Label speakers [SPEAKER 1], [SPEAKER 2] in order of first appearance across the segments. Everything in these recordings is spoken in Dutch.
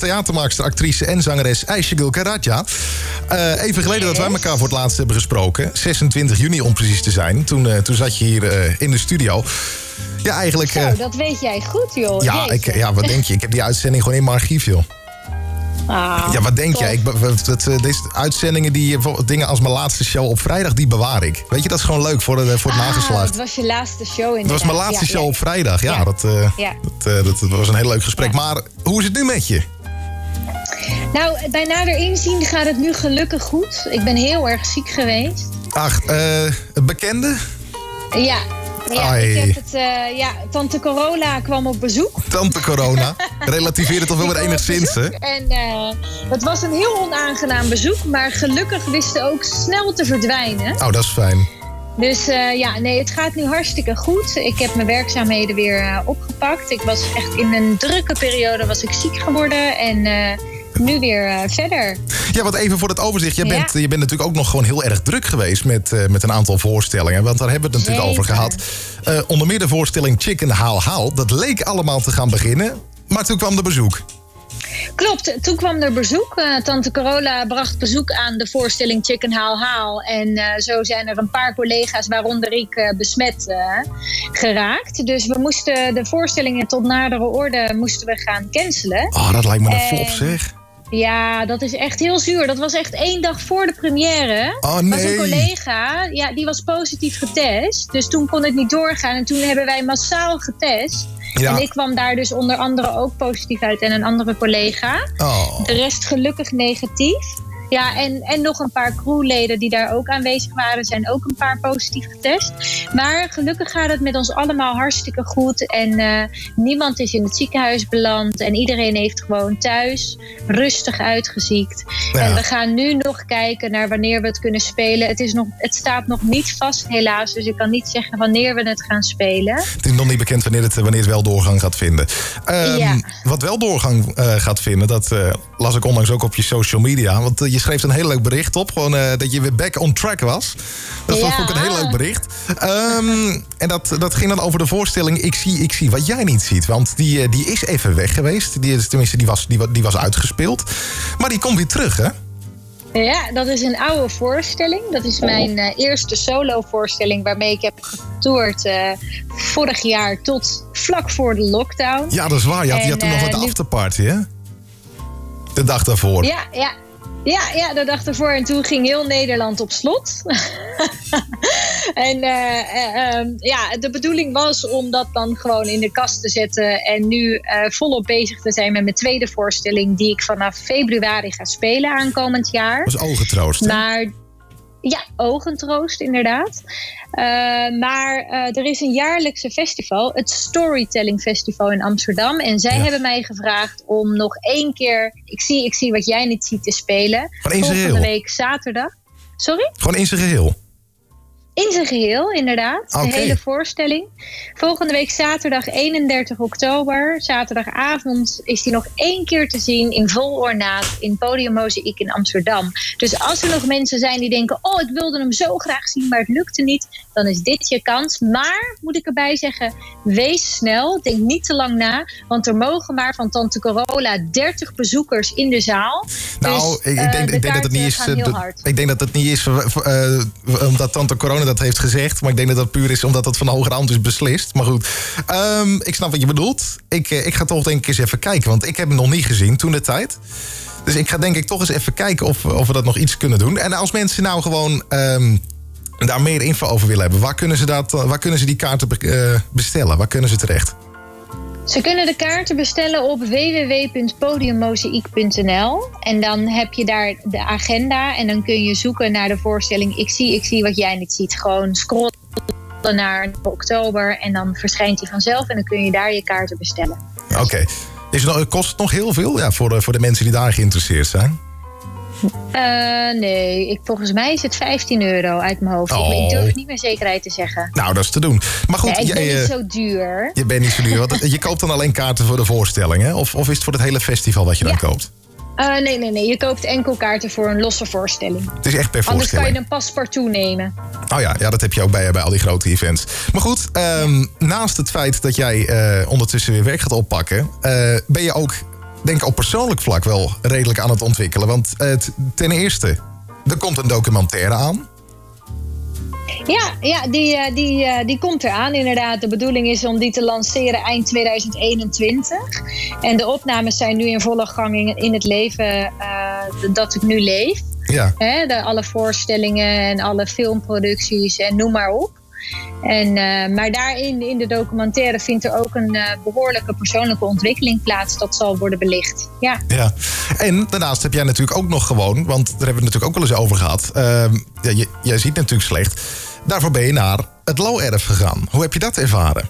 [SPEAKER 1] theatermaakster, actrice en zangeres Aishegul Karatja. Uh, even geleden dat wij elkaar voor het laatst hebben gesproken. 26 juni om precies te zijn. Toen, uh, toen zat je hier uh, in de studio. Ja, eigenlijk...
[SPEAKER 2] Zo, dat weet jij goed, joh.
[SPEAKER 1] Ja, ik, ja, wat denk je? Ik heb die uitzending gewoon in mijn archief, joh.
[SPEAKER 2] Ah,
[SPEAKER 1] ja, wat denk jij? Ik, dat, deze uitzendingen, die, dingen als mijn laatste show op vrijdag, die bewaar ik. Weet je, dat is gewoon leuk voor, de, voor het
[SPEAKER 2] ah,
[SPEAKER 1] nageslacht.
[SPEAKER 2] Dat was je laatste show in
[SPEAKER 1] Dat was mijn laatste show op vrijdag, ja. Dat, uh, dat, dat, was een heel leuk gesprek. Maar hoe is het nu met je?
[SPEAKER 2] Nou, bij nader inzien gaat het nu gelukkig goed. Ik ben heel erg ziek geweest.
[SPEAKER 1] Ach, uh, het bekende?
[SPEAKER 2] Ja, ja, ik heb het, uh, ja, Tante Corona kwam op bezoek.
[SPEAKER 1] Tante Corona. Relativeer het toch wel weer enigszins, hè?
[SPEAKER 2] En uh, het was een heel onaangenaam bezoek, maar gelukkig wisten ook snel te verdwijnen.
[SPEAKER 1] Oh, dat is fijn.
[SPEAKER 2] Dus uh, ja, nee, het gaat nu hartstikke goed. Ik heb mijn werkzaamheden weer opgepakt. Ik was echt in een drukke periode was ik ziek geworden en nu weer uh, verder.
[SPEAKER 1] Ja, wat even voor het overzicht. Je bent, je bent natuurlijk ook nog gewoon heel erg druk geweest met, uh, met een aantal voorstellingen. Want daar hebben we het natuurlijk over gehad. Uh, onder meer de voorstelling Chicken Haal Haal. Dat leek allemaal te gaan beginnen. Maar toen kwam de bezoek.
[SPEAKER 2] Klopt, toen kwam er bezoek. Uh, Tante Corolla bracht bezoek aan de voorstelling Chicken Haal Haal. En uh, zo zijn er een paar collega's, waaronder ik, uh, besmet geraakt. Dus we moesten de voorstellingen tot nadere orde moesten we gaan cancelen.
[SPEAKER 1] Oh, dat lijkt me een flop zeg.
[SPEAKER 2] Ja, dat is echt heel zuur. Dat was echt één dag voor de première.
[SPEAKER 1] Oh, nee.
[SPEAKER 2] was een collega, ja, die was positief getest. Dus toen kon het niet doorgaan. En toen hebben wij massaal getest. Ja. En ik kwam daar dus onder andere ook positief uit en een andere collega.
[SPEAKER 1] Oh.
[SPEAKER 2] De rest gelukkig negatief. Ja, en, en nog een paar crewleden die daar ook aanwezig waren, zijn ook een paar positief getest. Maar gelukkig gaat het met ons allemaal hartstikke goed. En uh, niemand is in het ziekenhuis beland. En iedereen heeft gewoon thuis rustig uitgeziekt. Ja. En we gaan nu nog kijken naar wanneer we het kunnen spelen. Het, is nog, het staat nog niet vast, helaas. Dus ik kan niet zeggen wanneer we het gaan spelen.
[SPEAKER 1] Het is nog niet bekend wanneer het, wanneer het wel doorgang gaat vinden. Um,
[SPEAKER 2] ja.
[SPEAKER 1] Wat wel doorgang uh, gaat vinden, dat uh, las ik onlangs ook op je social media. Want je schreef een heel leuk bericht op. Gewoon uh, dat je weer back on track was. Dat
[SPEAKER 2] ja.
[SPEAKER 1] was ook een heel leuk bericht. Um, en dat, dat ging dan over de voorstelling Ik zie, ik zie wat jij niet ziet. Want die, die is even weg geweest. Die, tenminste, die was, die, die was uitgespeeld. Maar die komt weer terug, hè?
[SPEAKER 2] Ja, dat is een oude voorstelling. Dat is mijn uh, eerste solo-voorstelling waarmee ik heb getoerd uh, vorig jaar tot vlak voor de lockdown.
[SPEAKER 1] Ja, dat is waar. Je had, en, je had toen uh, nog wat afterparty, hè? De dag daarvoor.
[SPEAKER 2] Ja, ja. Ja, ja, de dag ervoor. En toen ging heel Nederland op slot. en uh, uh, um, ja, de bedoeling was om dat dan gewoon in de kast te zetten. En nu uh, volop bezig te zijn met mijn tweede voorstelling. Die ik vanaf februari ga spelen aankomend jaar.
[SPEAKER 1] Dat is ogentroost.
[SPEAKER 2] Maar ja, ogentroost inderdaad. Uh, maar uh, er is een jaarlijkse festival, het Storytelling Festival in Amsterdam. En zij ja. hebben mij gevraagd om nog één keer Ik zie, ik zie wat jij niet ziet te spelen.
[SPEAKER 1] Gewoon in
[SPEAKER 2] Volgende
[SPEAKER 1] geheel.
[SPEAKER 2] week zaterdag. Sorry?
[SPEAKER 1] Gewoon in zijn geheel.
[SPEAKER 2] In zijn geheel, inderdaad.
[SPEAKER 1] Okay.
[SPEAKER 2] De hele voorstelling. Volgende week zaterdag 31 oktober. Zaterdagavond is die nog één keer te zien in vol ornaat in Podium Mozaïek in Amsterdam. Dus als er nog mensen zijn die denken: Oh, ik wilde hem zo graag zien, maar het lukte niet. Dan is dit je kans. Maar moet ik erbij zeggen: wees snel. Denk niet te lang na. Want er mogen maar van Tante Corolla 30 bezoekers in de zaal.
[SPEAKER 1] Nou,
[SPEAKER 2] dus,
[SPEAKER 1] ik, ik, denk,
[SPEAKER 2] uh,
[SPEAKER 1] ik denk dat het niet is. Ik denk dat het niet is omdat Tante Corona dat heeft gezegd. Maar ik denk dat dat puur is omdat het van hoger hand is beslist. Maar goed, um, ik snap wat je bedoelt. Ik, ik ga toch denk ik eens even kijken. Want ik heb hem nog niet gezien toen de tijd. Dus ik ga denk ik toch eens even kijken of, of we dat nog iets kunnen doen. En als mensen nou gewoon um, daar meer info over willen hebben... waar kunnen ze, dat, waar kunnen ze die kaarten uh, bestellen? Waar kunnen ze terecht?
[SPEAKER 2] Ze kunnen de kaarten bestellen op www.podiummozaïek.nl. En dan heb je daar de agenda. En dan kun je zoeken naar de voorstelling Ik zie, ik zie wat jij niet ziet. Gewoon scrollen naar oktober. En dan verschijnt die vanzelf. En dan kun je daar je kaarten bestellen.
[SPEAKER 1] Oké. Kost het nog heel veel ja, voor, voor de mensen die daar geïnteresseerd zijn?
[SPEAKER 2] Uh, nee, ik, volgens mij is het 15 euro uit mijn hoofd.
[SPEAKER 1] Oh.
[SPEAKER 2] Ik durf niet meer zekerheid te zeggen.
[SPEAKER 1] Nou, dat is te doen. Maar goed,
[SPEAKER 2] nee, ik ben
[SPEAKER 1] jij,
[SPEAKER 2] niet zo duur.
[SPEAKER 1] Je bent niet zo duur. Want je koopt dan alleen kaarten voor de voorstelling, hè? Of, of is het voor het hele festival wat je
[SPEAKER 2] ja.
[SPEAKER 1] dan koopt?
[SPEAKER 2] Uh, nee, nee, nee. Je koopt enkel kaarten voor een losse voorstelling.
[SPEAKER 1] Het is echt per
[SPEAKER 2] Anders kan je een paspartout nemen.
[SPEAKER 1] Oh ja, ja, dat heb je ook bij, bij al die grote events. Maar goed, um, naast het feit dat jij uh, ondertussen weer werk gaat oppakken... Uh, ben je ook denk op persoonlijk vlak wel redelijk aan het ontwikkelen. Want het, ten eerste, er komt een documentaire aan.
[SPEAKER 2] Ja, ja die, eh, die, eh, die komt eraan inderdaad. De bedoeling is om die te lanceren eind 2021. En de opnames zijn nu in volle gang in, in het leven uh, dat ik nu leef.
[SPEAKER 1] Ja.
[SPEAKER 2] De, alle voorstellingen en alle filmproducties en noem maar op. En, uh, maar daarin, in de documentaire, vindt er ook een uh, behoorlijke persoonlijke ontwikkeling plaats. Dat zal worden belicht. Ja.
[SPEAKER 1] ja. En daarnaast heb jij natuurlijk ook nog gewoon, want daar hebben we het natuurlijk ook wel eens over gehad. Uh, ja, je, jij ziet natuurlijk slecht. Daarvoor ben je naar het Low-erf gegaan. Hoe heb je dat ervaren?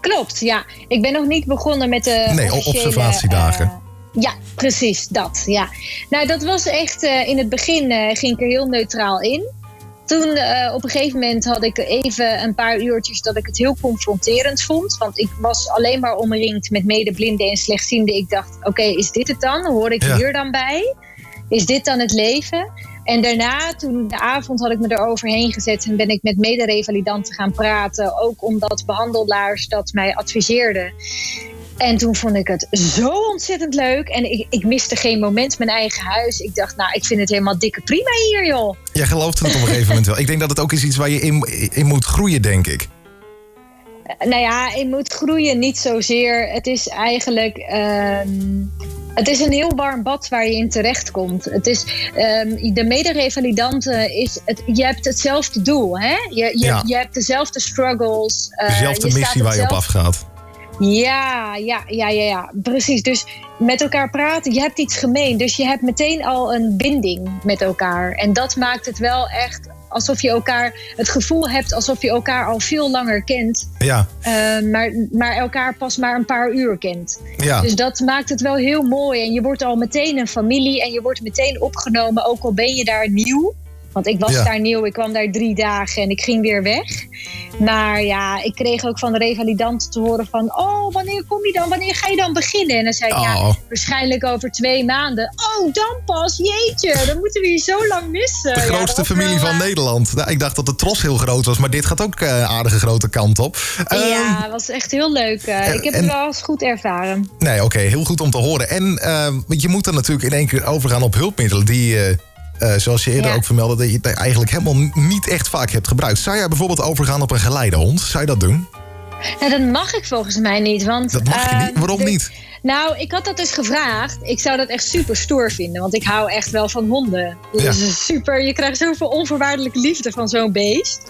[SPEAKER 2] Klopt, ja. Ik ben nog niet begonnen met de.
[SPEAKER 1] Nee, observatiedagen.
[SPEAKER 2] Ja, precies, dat. Ja. Nou, dat was echt. Uh, in het begin uh, ging ik er heel neutraal in. Toen uh, op een gegeven moment had ik even een paar uurtjes dat ik het heel confronterend vond. Want ik was alleen maar omringd met medeblinden en slechtzienden. Ik dacht, oké, okay, is dit het dan? Hoor ik ja. hier dan bij? Is dit dan het leven? En daarna, toen de avond had ik me er overheen gezet en ben ik met mederevalidanten gaan praten. Ook omdat behandelaars dat mij adviseerden. En toen vond ik het zo ontzettend leuk. En ik, ik miste geen moment mijn eigen huis. Ik dacht, nou, ik vind het helemaal dikke prima hier, joh.
[SPEAKER 1] Jij gelooft het op een gegeven moment wel. Ik denk dat het ook is iets waar je in, in moet groeien, denk ik.
[SPEAKER 2] Nou ja, je moet groeien niet zozeer. Het is eigenlijk... Um, het is een heel warm bad waar je in terechtkomt. Het is, um, de mederevalidanten is, het, je hebt hetzelfde doel, hè? Je, je,
[SPEAKER 1] Ja.
[SPEAKER 2] je hebt dezelfde struggles. uh,
[SPEAKER 1] Dezelfde missie waar je op afgaat.
[SPEAKER 2] Ja, ja, ja, ja, ja, precies. Dus met elkaar praten, je hebt iets gemeen. Dus je hebt meteen al een binding met elkaar. En dat maakt het wel echt alsof je elkaar het gevoel hebt alsof je elkaar al veel langer kent.
[SPEAKER 1] Ja,
[SPEAKER 2] eh, maar, maar elkaar pas maar een paar uur kent.
[SPEAKER 1] ja.
[SPEAKER 2] Dus dat maakt het wel heel mooi. En je wordt al meteen een familie en je wordt meteen opgenomen, ook al ben je daar nieuw. Want ik was
[SPEAKER 1] Ja.
[SPEAKER 2] daar nieuw, ik kwam daar drie dagen en ik ging weer weg. Maar ja, ik kreeg ook van de revalidanten te horen van... oh, wanneer kom je dan? Wanneer ga je dan beginnen? En dan zei ik,
[SPEAKER 1] Oh.
[SPEAKER 2] ja, waarschijnlijk over twee maanden. Oh, dan pas? Jeetje, dan moeten we je zo lang missen.
[SPEAKER 1] De grootste familie
[SPEAKER 2] wel,
[SPEAKER 1] van
[SPEAKER 2] eh,
[SPEAKER 1] Nederland. Nou, ik dacht dat de tros heel groot was, maar dit gaat ook eh, aardige grote kant op. Ehm,
[SPEAKER 2] Ja, het was echt heel leuk. Eh, ik heb
[SPEAKER 1] en-
[SPEAKER 2] het wel eens goed ervaren.
[SPEAKER 1] Nee, oké, heel goed om te horen. En ehm, je moet dan natuurlijk in één keer overgaan op hulpmiddelen die, eh, eh, zoals je eerder
[SPEAKER 2] Ja.
[SPEAKER 1] ook vermeldde, dat je het eigenlijk helemaal niet echt vaak hebt gebruikt. Zou jij bijvoorbeeld overgaan op een geleidehond? Zou je dat doen?
[SPEAKER 2] Nou, dat mag ik volgens mij niet. Want,
[SPEAKER 1] Dat mag je niet.
[SPEAKER 2] ehm,
[SPEAKER 1] Waarom niet?
[SPEAKER 2] Nou, ik had dat dus gevraagd. Ik zou dat echt super stoer vinden, want ik hou echt wel van honden. Dus
[SPEAKER 1] Ja.
[SPEAKER 2] super, je krijgt zoveel onvoorwaardelijke liefde van zo'n beest.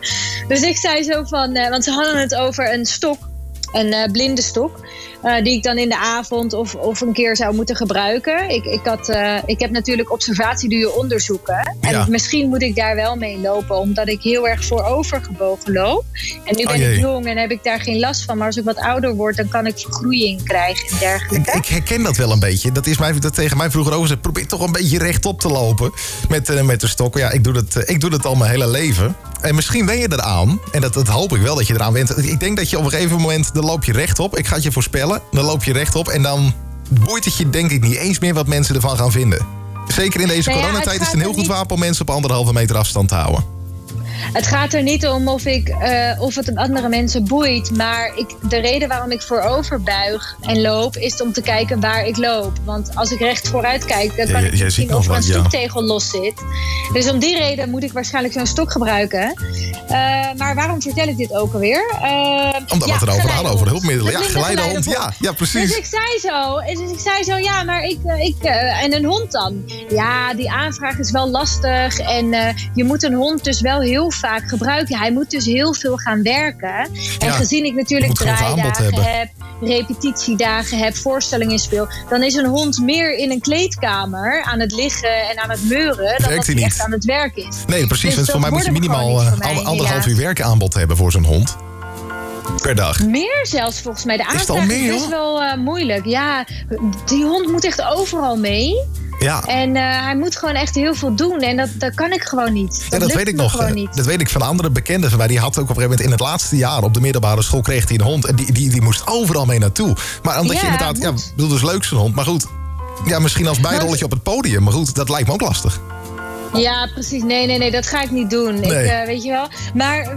[SPEAKER 2] Dus ik zei zo van, eh, want ze hadden het over een stok, een eh, blinde stok. Eh, die ik dan in de avond of, of een keer zou moeten gebruiken. Ik, ik, had, eh, ik heb natuurlijk observatieduur onderzoeken. En
[SPEAKER 1] Ja.
[SPEAKER 2] misschien moet ik daar wel mee lopen, omdat ik heel erg voorovergebogen loop. En nu
[SPEAKER 1] Oh
[SPEAKER 2] ben ik jong en heb ik daar geen last van. Maar als ik wat ouder word, dan kan ik vergroeiing krijgen en
[SPEAKER 1] Ik,
[SPEAKER 2] dergelijke.
[SPEAKER 1] ik herken dat wel een beetje. Dat is mij, dat tegen mij vroeger ook gezegd. Probeer toch een beetje rechtop te lopen met, eh, met de stok. Ja, ik doe, dat, ik doe dat al mijn hele leven. En misschien wen je eraan. En dat, dat hoop ik wel dat je eraan went. Ik denk dat je op een gegeven moment, dan loop je rechtop. Ik ga het je voorspellen. Dan loop je rechtop en dan boeit het je denk ik niet eens meer wat mensen ervan gaan vinden. Zeker in deze coronatijd is het een heel goed wapen om mensen op anderhalve meter afstand te houden.
[SPEAKER 2] Het gaat er niet om of, ik, eh, of het een andere mensen boeit. Maar ik, de reden waarom ik voorover buig en loop... is om te kijken waar ik loop. Want als ik recht vooruit kijk... dan kan ik
[SPEAKER 1] jij
[SPEAKER 2] zien of een
[SPEAKER 1] wat, ja.
[SPEAKER 2] los zit. Dus om die reden moet ik waarschijnlijk zo'n stok gebruiken. Eh, maar waarom vertel ik dit ook alweer? Eh,
[SPEAKER 1] Omdat
[SPEAKER 2] ja,
[SPEAKER 1] we het erover hadden, over hulpmiddelen. Ja, geleidehond. Ja, ja, precies.
[SPEAKER 2] Dus ik zei zo, dus ik zei zo, ja, maar ik, ik en een hond dan? Ja, die aanvraag is wel lastig en je moet een hond dus wel heel vaak gebruiken. Hij moet dus heel veel gaan werken. En
[SPEAKER 1] Ja,
[SPEAKER 2] gezien ik
[SPEAKER 1] je
[SPEAKER 2] natuurlijk draaidagen heb, repetitiedagen heb, voorstellingen speel, dan is een hond meer in een kleedkamer aan het liggen en aan het meuren dan
[SPEAKER 1] Werkt
[SPEAKER 2] dat
[SPEAKER 1] hij niet.
[SPEAKER 2] echt aan het werk is.
[SPEAKER 1] Nee, precies.
[SPEAKER 2] Dus
[SPEAKER 1] want voor mij moet je minimaal eh, anderhalf
[SPEAKER 2] helaas.
[SPEAKER 1] uur werkaanbod hebben voor zo'n hond. Per dag.
[SPEAKER 2] Meer zelfs volgens mij. De aanvraag is,
[SPEAKER 1] meer,
[SPEAKER 2] best
[SPEAKER 1] joh?
[SPEAKER 2] wel eh, moeilijk. Ja, die hond moet echt overal mee.
[SPEAKER 1] Ja,
[SPEAKER 2] En eh, hij moet gewoon echt heel veel doen. En dat, dat kan ik gewoon niet. Dat,
[SPEAKER 1] Ja, dat weet ik nog.
[SPEAKER 2] gewoon niet.
[SPEAKER 1] Dat weet ik van andere bekenden van mij. Die had ook op een gegeven moment in het laatste jaar op de middelbare school kreeg hij een hond. En die, die, die moest overal mee naartoe. Maar omdat je inderdaad, ja, bedoel, dus leuk zo'n hond. Maar goed, ja, misschien als bijrolletje op het podium. Maar goed, dat lijkt me ook lastig.
[SPEAKER 2] Ja, precies. Nee, nee, nee, dat ga ik niet doen. Ik, eh, weet je wel. Maar eh,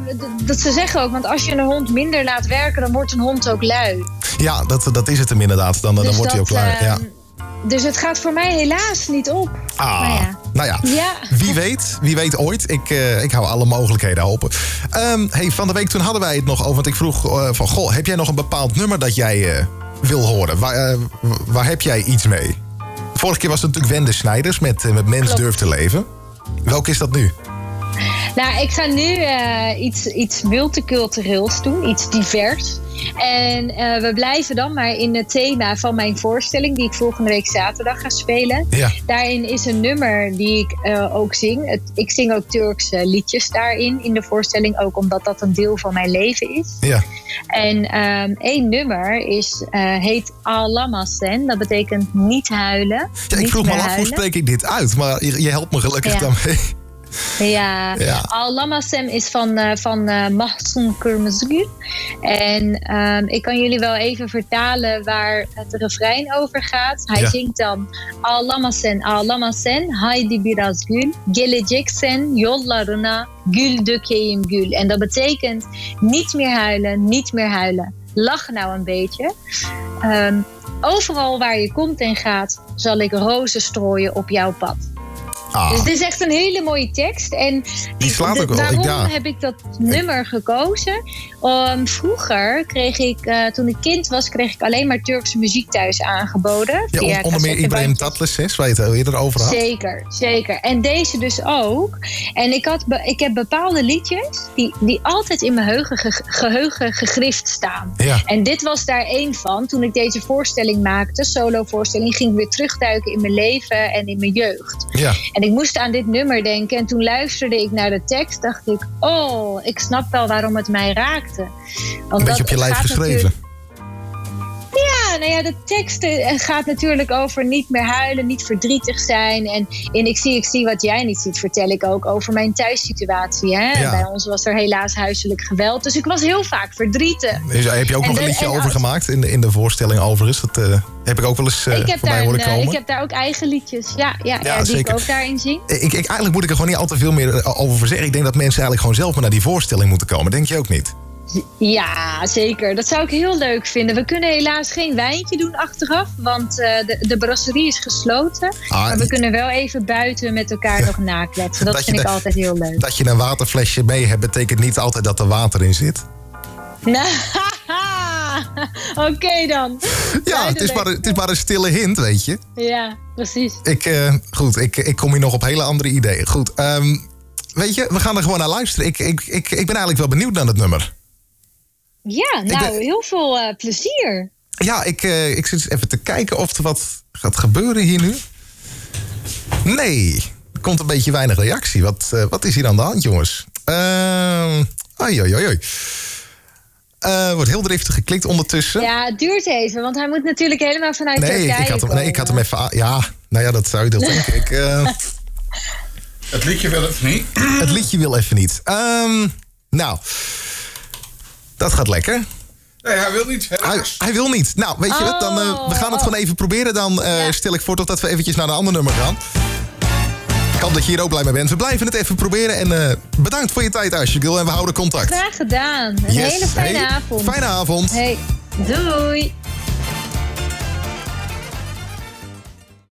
[SPEAKER 2] dat ze zeggen ook, want als je een hond minder laat werken, dan wordt een hond ook lui.
[SPEAKER 1] Ja, dat, dat is het hem inderdaad. Dan, dan
[SPEAKER 2] Dus
[SPEAKER 1] wordt hij ook
[SPEAKER 2] dat,
[SPEAKER 1] klaar.
[SPEAKER 2] eh,
[SPEAKER 1] Ja.
[SPEAKER 2] Dus het gaat voor mij helaas niet op.
[SPEAKER 1] Ah,
[SPEAKER 2] Nou ja.
[SPEAKER 1] nou ja.
[SPEAKER 2] Ja.
[SPEAKER 1] Wie weet, wie weet ooit. Ik, eh, ik hou alle mogelijkheden open. Ehm, hey, van de week toen hadden wij het nog over. Want ik vroeg eh, van, goh, heb jij nog een bepaald nummer dat jij eh, wil horen? Waar, waar heb jij iets mee? Vorige keer was het natuurlijk Wende Snijders met, met Mens
[SPEAKER 2] Klopt.
[SPEAKER 1] Durft te Leven. Welke is dat nu?
[SPEAKER 2] Nou, ik ga nu eh, iets, iets multicultureels doen, iets divers. En eh, we blijven dan maar in het thema van mijn voorstelling, die ik volgende week zaterdag ga spelen.
[SPEAKER 1] Ja.
[SPEAKER 2] Daarin is een nummer die ik eh, ook zing. Het, ik zing ook Turkse liedjes daarin, in de voorstelling, ook omdat dat een deel van mijn leven is.
[SPEAKER 1] Ja.
[SPEAKER 2] En ehm, één nummer is, eh, heet Ağlamasen. Dat betekent niet huilen.
[SPEAKER 1] ja ik vroeg me af, hoe spreek ik dit uit? Maar je, je helpt me gelukkig
[SPEAKER 2] Ja.
[SPEAKER 1] daarmee.
[SPEAKER 2] Ja,
[SPEAKER 1] Ja.
[SPEAKER 2] Ağlamasem is van, eh van eh Mahsun. En ehm, ik kan jullie wel even vertalen waar het refrein over gaat. Hij
[SPEAKER 1] Ja.
[SPEAKER 2] zingt dan Ağlamasen, ağlamasen, haydi biraz gül. Geleceksen yollarına, gül dökeyim gül. En dat betekent niet meer huilen, niet meer huilen. Lach nou een beetje. Ehm, overal waar je komt en gaat, zal ik rozen strooien op jouw pad.
[SPEAKER 1] Ah,
[SPEAKER 2] Dus dit is echt een hele mooie tekst. En
[SPEAKER 1] Die slaat ook wel,
[SPEAKER 2] Waarom
[SPEAKER 1] ja.
[SPEAKER 2] heb ik dat nummer gekozen? Um, vroeger kreeg ik, eh, toen ik kind was, kreeg ik alleen maar Turkse muziek thuis aangeboden.
[SPEAKER 1] ja,
[SPEAKER 2] via
[SPEAKER 1] on- onder meer Ibrahim. Tatlis, waar je het eerder over had.
[SPEAKER 2] Zeker, zeker. En deze dus ook. En ik, had ik heb bepaalde liedjes die, die altijd in mijn geheugen, ge- geheugen gegrift staan.
[SPEAKER 1] Ja.
[SPEAKER 2] En dit was daar één van. Toen ik deze voorstelling maakte, solo-voorstelling, ging ik weer terugduiken in mijn leven en in mijn jeugd.
[SPEAKER 1] Ja.
[SPEAKER 2] En ik moest aan dit nummer denken. En toen luisterde ik naar de tekst, dacht ik: Oh, ik snap wel waarom het mij raakte.
[SPEAKER 1] Een beetje op je lijf geschreven.
[SPEAKER 2] Ja, nou ja, de tekst eh, gaat natuurlijk over niet meer huilen, niet verdrietig zijn. En in Ik zie, ik zie wat jij niet ziet, vertel ik ook over mijn thuissituatie. Hè?
[SPEAKER 1] Ja.
[SPEAKER 2] Bij ons was er helaas huiselijk geweld. Dus ik was heel vaak verdrietig.
[SPEAKER 1] Dus heb je ook
[SPEAKER 2] En
[SPEAKER 1] nog een liedje over
[SPEAKER 2] als-
[SPEAKER 1] gemaakt in de, in de voorstelling overigens. Dat eh, heb ik ook wel eens eh
[SPEAKER 2] ik, heb daar
[SPEAKER 1] horen
[SPEAKER 2] een,
[SPEAKER 1] komen.
[SPEAKER 2] ik heb daar ook eigen liedjes. Ja, ja, ja, die
[SPEAKER 1] zeker.
[SPEAKER 2] ik ook daarin zing.
[SPEAKER 1] Ik, ik, eigenlijk moet ik er gewoon niet al te veel meer over zeggen. Ik denk dat mensen eigenlijk gewoon zelf maar naar die voorstelling moeten komen. Denk je ook niet?
[SPEAKER 2] Ja, zeker. Dat zou ik heel leuk vinden. We kunnen helaas geen wijntje doen achteraf, want eh, de, de brasserie is gesloten.
[SPEAKER 1] Ah,
[SPEAKER 2] maar we kunnen wel even buiten met elkaar nog nakletsen. Dat, vind ik
[SPEAKER 1] de-
[SPEAKER 2] altijd heel leuk.
[SPEAKER 1] Dat je een waterflesje mee hebt, betekent niet altijd dat er water in zit.
[SPEAKER 2] Nou, Oké dan.
[SPEAKER 1] Ja, het is, maar, het is maar een stille hint, weet je.
[SPEAKER 2] Ja, precies.
[SPEAKER 1] Ik, eh, goed, ik, ik kom hier nog op hele andere ideeën. Goed, ehm, weet je, we gaan er gewoon naar luisteren. Ik, ik, ik, ik ben eigenlijk wel benieuwd naar het nummer.
[SPEAKER 2] Ja, nou,
[SPEAKER 1] ben-
[SPEAKER 2] heel veel eh, plezier.
[SPEAKER 1] Ja, ik, eh, ik zit even te kijken of er wat gaat gebeuren hier nu. Nee, er komt een beetje weinig reactie. Wat, eh, wat is hier aan de hand, jongens? Ehm oei, oei, oei, oei. Eh, wordt heel driftig geklikt ondertussen.
[SPEAKER 2] Ja, het duurt even, want hij moet natuurlijk helemaal vanuit
[SPEAKER 1] nee,
[SPEAKER 2] Turkije
[SPEAKER 1] ik had hem, nee, ik had hem even... aan- Ja, nou ja, dat zou je toch denken. Ik,
[SPEAKER 3] Het liedje wil het niet.
[SPEAKER 1] het liedje wil even niet. Ehm, nou, dat gaat lekker.
[SPEAKER 3] Nee, hij wil niet.
[SPEAKER 1] Hij, wil niet. Nou, weet je wat? Dan, eh, we gaan het
[SPEAKER 2] Oh.
[SPEAKER 1] gewoon even proberen. Dan eh,
[SPEAKER 2] Ja.
[SPEAKER 1] stel ik voor dat we eventjes naar een ander nummer gaan. Ik hoop dat je hier ook blij mee bent. We blijven het even proberen. En eh, bedankt voor je tijd, Ashigil. En we houden contact.
[SPEAKER 2] Graag gedaan. Een
[SPEAKER 1] Yes.
[SPEAKER 2] hele fijne
[SPEAKER 1] Hey,
[SPEAKER 2] avond.
[SPEAKER 1] Fijne avond.
[SPEAKER 2] Hey, doei.